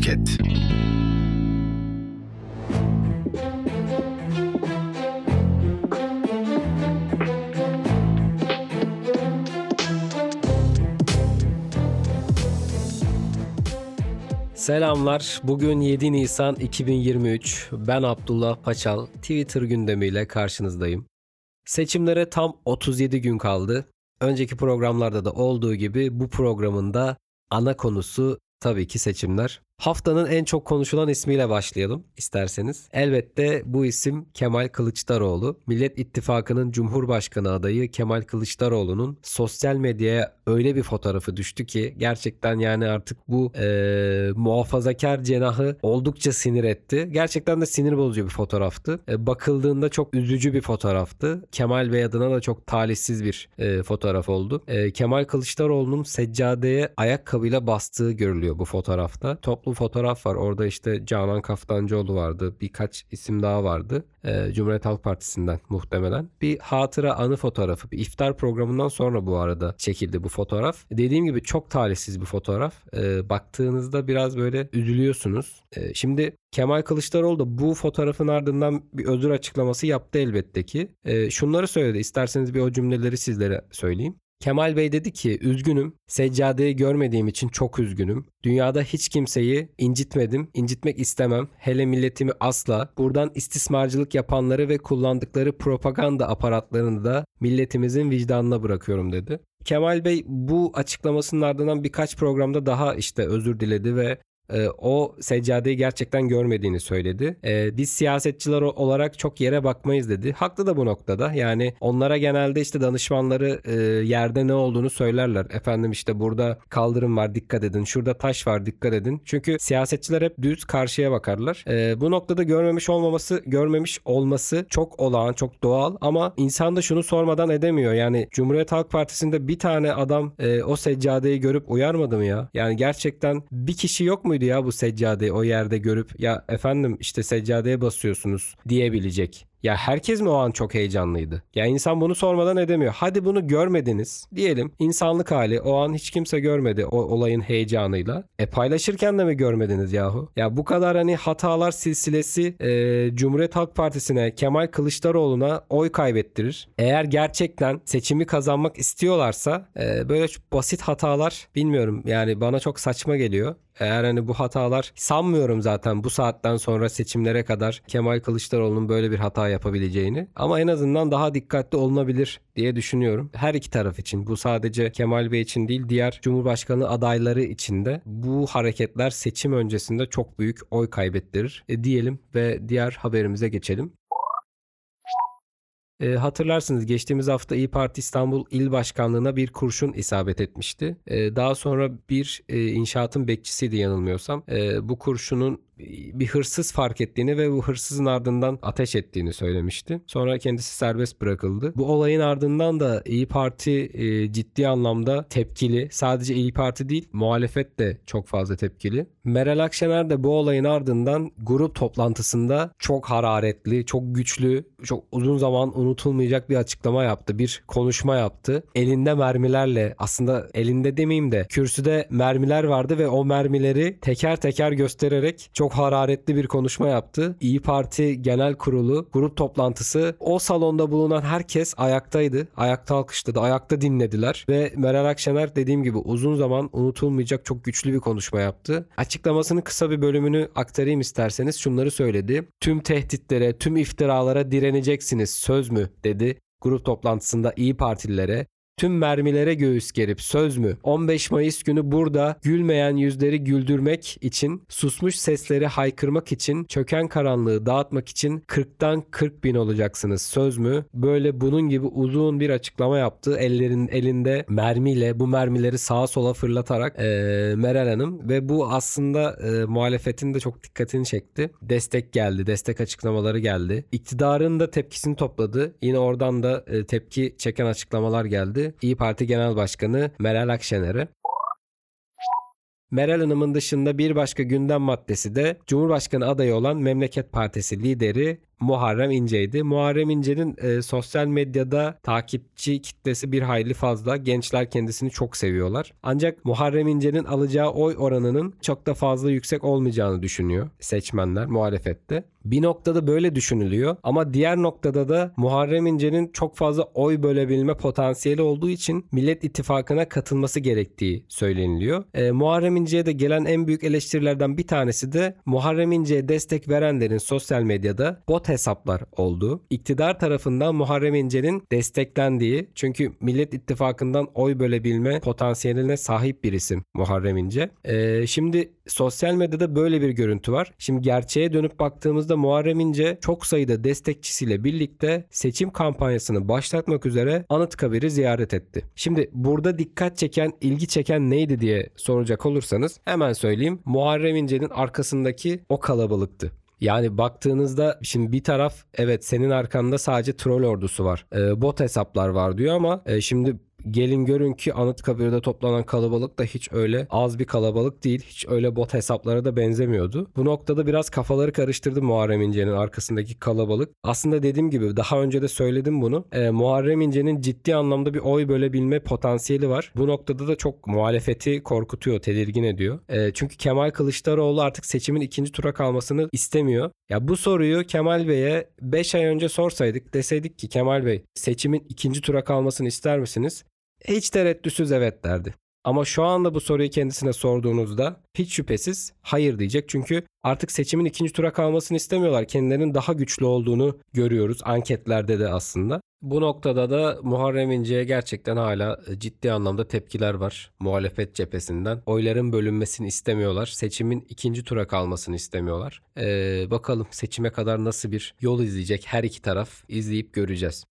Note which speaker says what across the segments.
Speaker 1: Podcast.
Speaker 2: Selamlar. Bugün 7 Nisan 2023. Ben Abdullah Paçal. Twitter gündemiyle karşınızdayım. Seçimlere tam 37 gün kaldı. Önceki programlarda da olduğu gibi bu programın da ana konusu tabii ki seçimler. Haftanın en çok konuşulan ismiyle başlayalım isterseniz. Elbette bu isim Kemal Kılıçdaroğlu. Millet İttifakı'nın Cumhurbaşkanı adayı Kemal Kılıçdaroğlu'nun sosyal medyaya öyle bir fotoğrafı düştü ki gerçekten yani artık bu e, muhafazakar cenahı oldukça sinir etti. Gerçekten de sinir bozucu bir fotoğraftı. E, bakıldığında çok üzücü bir fotoğraftı. Kemal Bey adına da çok talihsiz bir e, fotoğraf oldu. E, Kemal Kılıçdaroğlu'nun seccadeye ayakkabıyla bastığı görülüyor bu fotoğrafta. Toplu toplu fotoğraf var. Orada işte Canan Kaftancıoğlu vardı. Birkaç isim daha vardı. Ee, Cumhuriyet Halk Partisi'nden muhtemelen. Bir hatıra anı fotoğrafı. Bir iftar programından sonra bu arada çekildi bu fotoğraf. Dediğim gibi çok talihsiz bir fotoğraf. Ee, baktığınızda biraz böyle üzülüyorsunuz. Ee, şimdi Kemal Kılıçdaroğlu da bu fotoğrafın ardından bir özür açıklaması yaptı elbette ki. Ee, şunları söyledi. İsterseniz bir o cümleleri sizlere söyleyeyim. Kemal Bey dedi ki üzgünüm. Seccadeyi görmediğim için çok üzgünüm. Dünyada hiç kimseyi incitmedim, incitmek istemem. Hele milletimi asla. Buradan istismarcılık yapanları ve kullandıkları propaganda aparatlarını da milletimizin vicdanına bırakıyorum dedi. Kemal Bey bu açıklamasının ardından birkaç programda daha işte özür diledi ve e, o seccadeyi gerçekten görmediğini söyledi. E, biz siyasetçiler olarak çok yere bakmayız dedi. Haklı da bu noktada. Yani onlara genelde işte danışmanları e, yerde ne olduğunu söylerler. Efendim işte burada kaldırım var dikkat edin. Şurada taş var dikkat edin. Çünkü siyasetçiler hep düz karşıya bakarlar. E, bu noktada görmemiş olmaması, görmemiş olması çok olağan, çok doğal ama insan da şunu sormadan edemiyor. Yani Cumhuriyet Halk Partisi'nde bir tane adam e, o seccadeyi görüp uyarmadı mı ya? Yani gerçekten bir kişi yok muydu ya bu seccadeyi o yerde görüp ya efendim işte seccadeye basıyorsunuz diyebilecek. Ya herkes mi o an çok heyecanlıydı? Ya insan bunu sormadan edemiyor. Hadi bunu görmediniz. Diyelim insanlık hali o an hiç kimse görmedi o olayın heyecanıyla. E paylaşırken de mi görmediniz yahu? Ya bu kadar hani hatalar silsilesi e, Cumhuriyet Halk Partisi'ne Kemal Kılıçdaroğlu'na oy kaybettirir. Eğer gerçekten seçimi kazanmak istiyorlarsa e, böyle basit hatalar bilmiyorum yani bana çok saçma geliyor. Eğer hani bu hatalar sanmıyorum zaten bu saatten sonra seçimlere kadar Kemal Kılıçdaroğlu'nun böyle bir hata yapabileceğini. Ama en azından daha dikkatli olunabilir diye düşünüyorum. Her iki taraf için bu sadece Kemal Bey için değil diğer Cumhurbaşkanı adayları için de bu hareketler seçim öncesinde çok büyük oy kaybettirir e, diyelim ve diğer haberimize geçelim. E, hatırlarsınız geçtiğimiz hafta İyi Parti İstanbul İl Başkanlığı'na bir kurşun isabet etmişti. E, daha sonra bir e, inşaatın bekçisiydi yanılmıyorsam. E, bu kurşunun bir hırsız fark ettiğini ve bu hırsızın ardından ateş ettiğini söylemişti. Sonra kendisi serbest bırakıldı. Bu olayın ardından da İyi Parti e, ciddi anlamda tepkili. Sadece İyi Parti değil, muhalefet de çok fazla tepkili. Meral Akşener de bu olayın ardından grup toplantısında çok hararetli, çok güçlü, çok uzun zaman unutulmayacak bir açıklama yaptı. Bir konuşma yaptı. Elinde mermilerle aslında elinde demeyeyim de kürsüde mermiler vardı ve o mermileri teker teker göstererek çok hararetli bir konuşma yaptı. İyi Parti Genel Kurulu grup toplantısı o salonda bulunan herkes ayaktaydı. Ayakta alkışladı, ayakta dinlediler ve Meral Akşener dediğim gibi uzun zaman unutulmayacak çok güçlü bir konuşma yaptı. Açıklamasının kısa bir bölümünü aktarayım isterseniz şunları söyledi. Tüm tehditlere, tüm iftiralara direneceksiniz söz mü dedi grup toplantısında İyi Partililere tüm mermilere göğüs gerip söz mü? 15 Mayıs günü burada gülmeyen yüzleri güldürmek için, susmuş sesleri haykırmak için, çöken karanlığı dağıtmak için 40'tan 40 bin olacaksınız söz mü? Böyle bunun gibi uzun bir açıklama yaptı. Ellerin elinde mermiyle bu mermileri sağa sola fırlatarak e, Meral Hanım ve bu aslında e, muhalefetin de çok dikkatini çekti. Destek geldi, destek açıklamaları geldi. İktidarın da tepkisini topladı. Yine oradan da e, tepki çeken açıklamalar geldi. İyi Parti Genel Başkanı Meral Akşener'i. Meral Hanım'ın dışında bir başka gündem maddesi de Cumhurbaşkanı adayı olan Memleket Partisi lideri Muharrem İnce'ydi. Muharrem İnce'nin e, sosyal medyada takipçi kitlesi bir hayli fazla. Gençler kendisini çok seviyorlar. Ancak Muharrem İnce'nin alacağı oy oranının çok da fazla yüksek olmayacağını düşünüyor seçmenler muhalefette. Bir noktada böyle düşünülüyor ama diğer noktada da Muharrem İnce'nin çok fazla oy bölebilme potansiyeli olduğu için Millet İttifakı'na katılması gerektiği söyleniliyor. E, Muharrem İnce'ye de gelen en büyük eleştirilerden bir tanesi de Muharrem İnce'ye destek verenlerin sosyal medyada bot hesaplar olduğu. İktidar tarafından Muharrem İnce'nin desteklendiği çünkü Millet İttifakı'ndan oy bölebilme potansiyeline sahip bir isim Muharrem İnce. E, şimdi sosyal medyada böyle bir görüntü var. Şimdi gerçeğe dönüp baktığımızda Muharrem İnce çok sayıda destekçisiyle birlikte seçim kampanyasını başlatmak üzere Anıtkabir'i ziyaret etti. Şimdi burada dikkat çeken, ilgi çeken neydi diye soracak olursanız hemen söyleyeyim. Muharrem İnce'nin arkasındaki o kalabalıktı. Yani baktığınızda şimdi bir taraf evet senin arkanda sadece troll ordusu var. E, bot hesaplar var diyor ama e, şimdi Gelin görün ki Anıtkabir'de toplanan kalabalık da hiç öyle az bir kalabalık değil. Hiç öyle bot hesaplara da benzemiyordu. Bu noktada biraz kafaları karıştırdı Muharrem İnce'nin arkasındaki kalabalık. Aslında dediğim gibi daha önce de söyledim bunu. E, Muharrem İnce'nin ciddi anlamda bir oy bölebilme potansiyeli var. Bu noktada da çok muhalefeti korkutuyor, tedirgin ediyor. E, çünkü Kemal Kılıçdaroğlu artık seçimin ikinci tura kalmasını istemiyor. Ya bu soruyu Kemal Bey'e 5 ay önce sorsaydık deseydik ki Kemal Bey seçimin ikinci tura kalmasını ister misiniz? Hiç tereddütsüz evet derdi. Ama şu anda bu soruyu kendisine sorduğunuzda hiç şüphesiz hayır diyecek. Çünkü artık seçimin ikinci tura kalmasını istemiyorlar. Kendilerinin daha güçlü olduğunu görüyoruz anketlerde de aslında. Bu noktada da Muharrem İnce'ye gerçekten hala ciddi anlamda tepkiler var muhalefet cephesinden. Oyların bölünmesini istemiyorlar. Seçimin ikinci tura kalmasını istemiyorlar. Ee, bakalım seçime kadar nasıl bir yol izleyecek her iki taraf izleyip göreceğiz.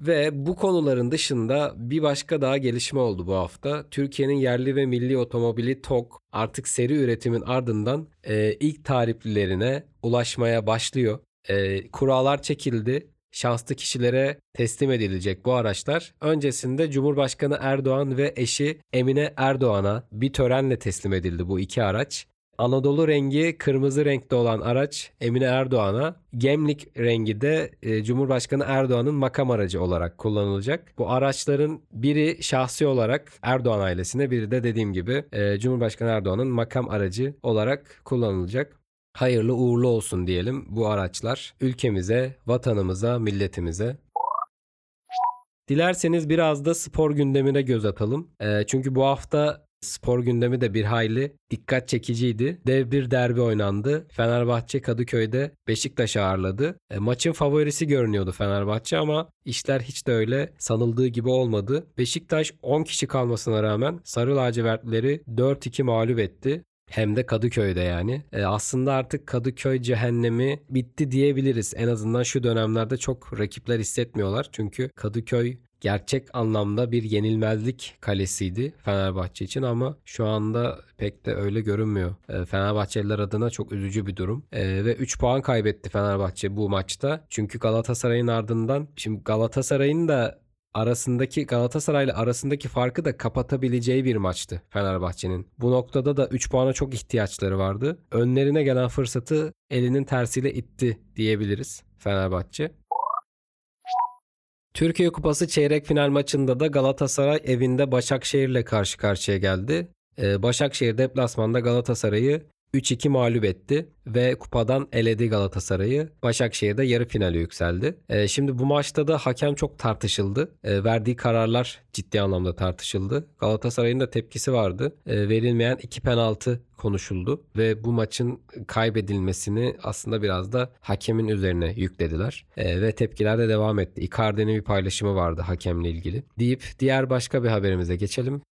Speaker 2: Ve bu konuların dışında bir başka daha gelişme oldu bu hafta. Türkiye'nin yerli ve milli otomobili TOK artık seri üretimin ardından e, ilk tariplilerine ulaşmaya başlıyor. E, kurallar çekildi. Şanslı kişilere teslim edilecek bu araçlar. Öncesinde Cumhurbaşkanı Erdoğan ve eşi Emine Erdoğan'a bir törenle teslim edildi bu iki araç. Anadolu rengi kırmızı renkte olan araç Emine Erdoğan'a, Gemlik rengi de e, Cumhurbaşkanı Erdoğan'ın makam aracı olarak kullanılacak. Bu araçların biri şahsi olarak Erdoğan ailesine, biri de dediğim gibi e, Cumhurbaşkanı Erdoğan'ın makam aracı olarak kullanılacak. Hayırlı uğurlu olsun diyelim bu araçlar ülkemize, vatanımıza, milletimize. Dilerseniz biraz da spor gündemine göz atalım. E, çünkü bu hafta Spor gündemi de bir hayli dikkat çekiciydi. Dev bir derbi oynandı. Fenerbahçe Kadıköy'de Beşiktaş'ı ağırladı. E, maçın favorisi görünüyordu Fenerbahçe ama işler hiç de öyle sanıldığı gibi olmadı. Beşiktaş 10 kişi kalmasına rağmen Sarı lacivertleri 4-2 mağlup etti. Hem de Kadıköy'de yani. E, aslında artık Kadıköy cehennemi bitti diyebiliriz. En azından şu dönemlerde çok rakipler hissetmiyorlar. Çünkü Kadıköy gerçek anlamda bir yenilmezlik kalesiydi Fenerbahçe için ama şu anda pek de öyle görünmüyor. E, Fenerbahçeliler adına çok üzücü bir durum. E, ve 3 puan kaybetti Fenerbahçe bu maçta. Çünkü Galatasaray'ın ardından şimdi Galatasaray'ın da arasındaki Galatasaray'la arasındaki farkı da kapatabileceği bir maçtı Fenerbahçe'nin. Bu noktada da 3 puana çok ihtiyaçları vardı. Önlerine gelen fırsatı elinin tersiyle itti diyebiliriz Fenerbahçe. Türkiye Kupası çeyrek final maçında da Galatasaray evinde Başakşehir'le karşı karşıya geldi. Ee, Başakşehir deplasmanda Galatasaray'ı 3-2 mağlup etti ve kupadan eledi Galatasaray'ı. Başakşehir'de yarı finale yükseldi. Ee, şimdi bu maçta da hakem çok tartışıldı. Ee, verdiği kararlar ciddi anlamda tartışıldı. Galatasaray'ın da tepkisi vardı. verilmeyen iki penaltı konuşuldu ve bu maçın kaybedilmesini aslında biraz da hakemin üzerine yüklediler. E, ve tepkiler de devam etti. Icardi'nin bir paylaşımı vardı hakemle ilgili. Deyip diğer başka bir haberimize geçelim.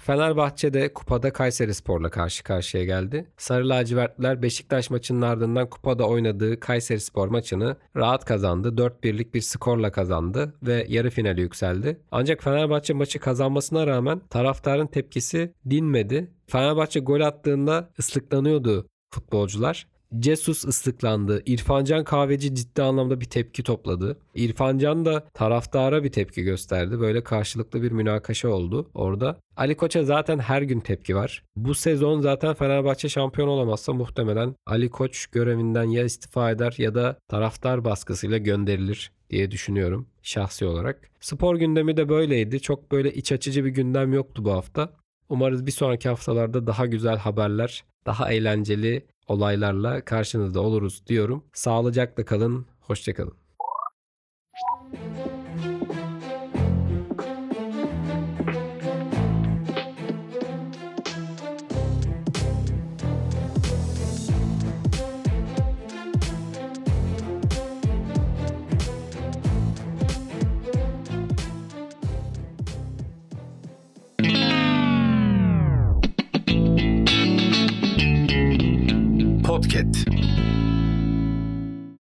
Speaker 2: Fenerbahçe de kupada Kayseri Spor'la karşı karşıya geldi. Sarı lacivertler Beşiktaş maçının ardından kupada oynadığı Kayseri Spor maçını rahat kazandı. 4-1'lik bir skorla kazandı ve yarı finale yükseldi. Ancak Fenerbahçe maçı kazanmasına rağmen taraftarın tepkisi dinmedi. Fenerbahçe gol attığında ıslıklanıyordu futbolcular. Cesus ıslıklandı. İrfancan Kahveci ciddi anlamda bir tepki topladı. İrfancan da taraftara bir tepki gösterdi. Böyle karşılıklı bir münakaşa oldu orada. Ali Koç'a zaten her gün tepki var. Bu sezon zaten Fenerbahçe şampiyon olamazsa muhtemelen Ali Koç görevinden ya istifa eder ya da taraftar baskısıyla gönderilir diye düşünüyorum şahsi olarak. Spor gündemi de böyleydi. Çok böyle iç açıcı bir gündem yoktu bu hafta. Umarız bir sonraki haftalarda daha güzel haberler, daha eğlenceli olaylarla karşınızda oluruz diyorum. Sağlıcakla kalın, hoşçakalın.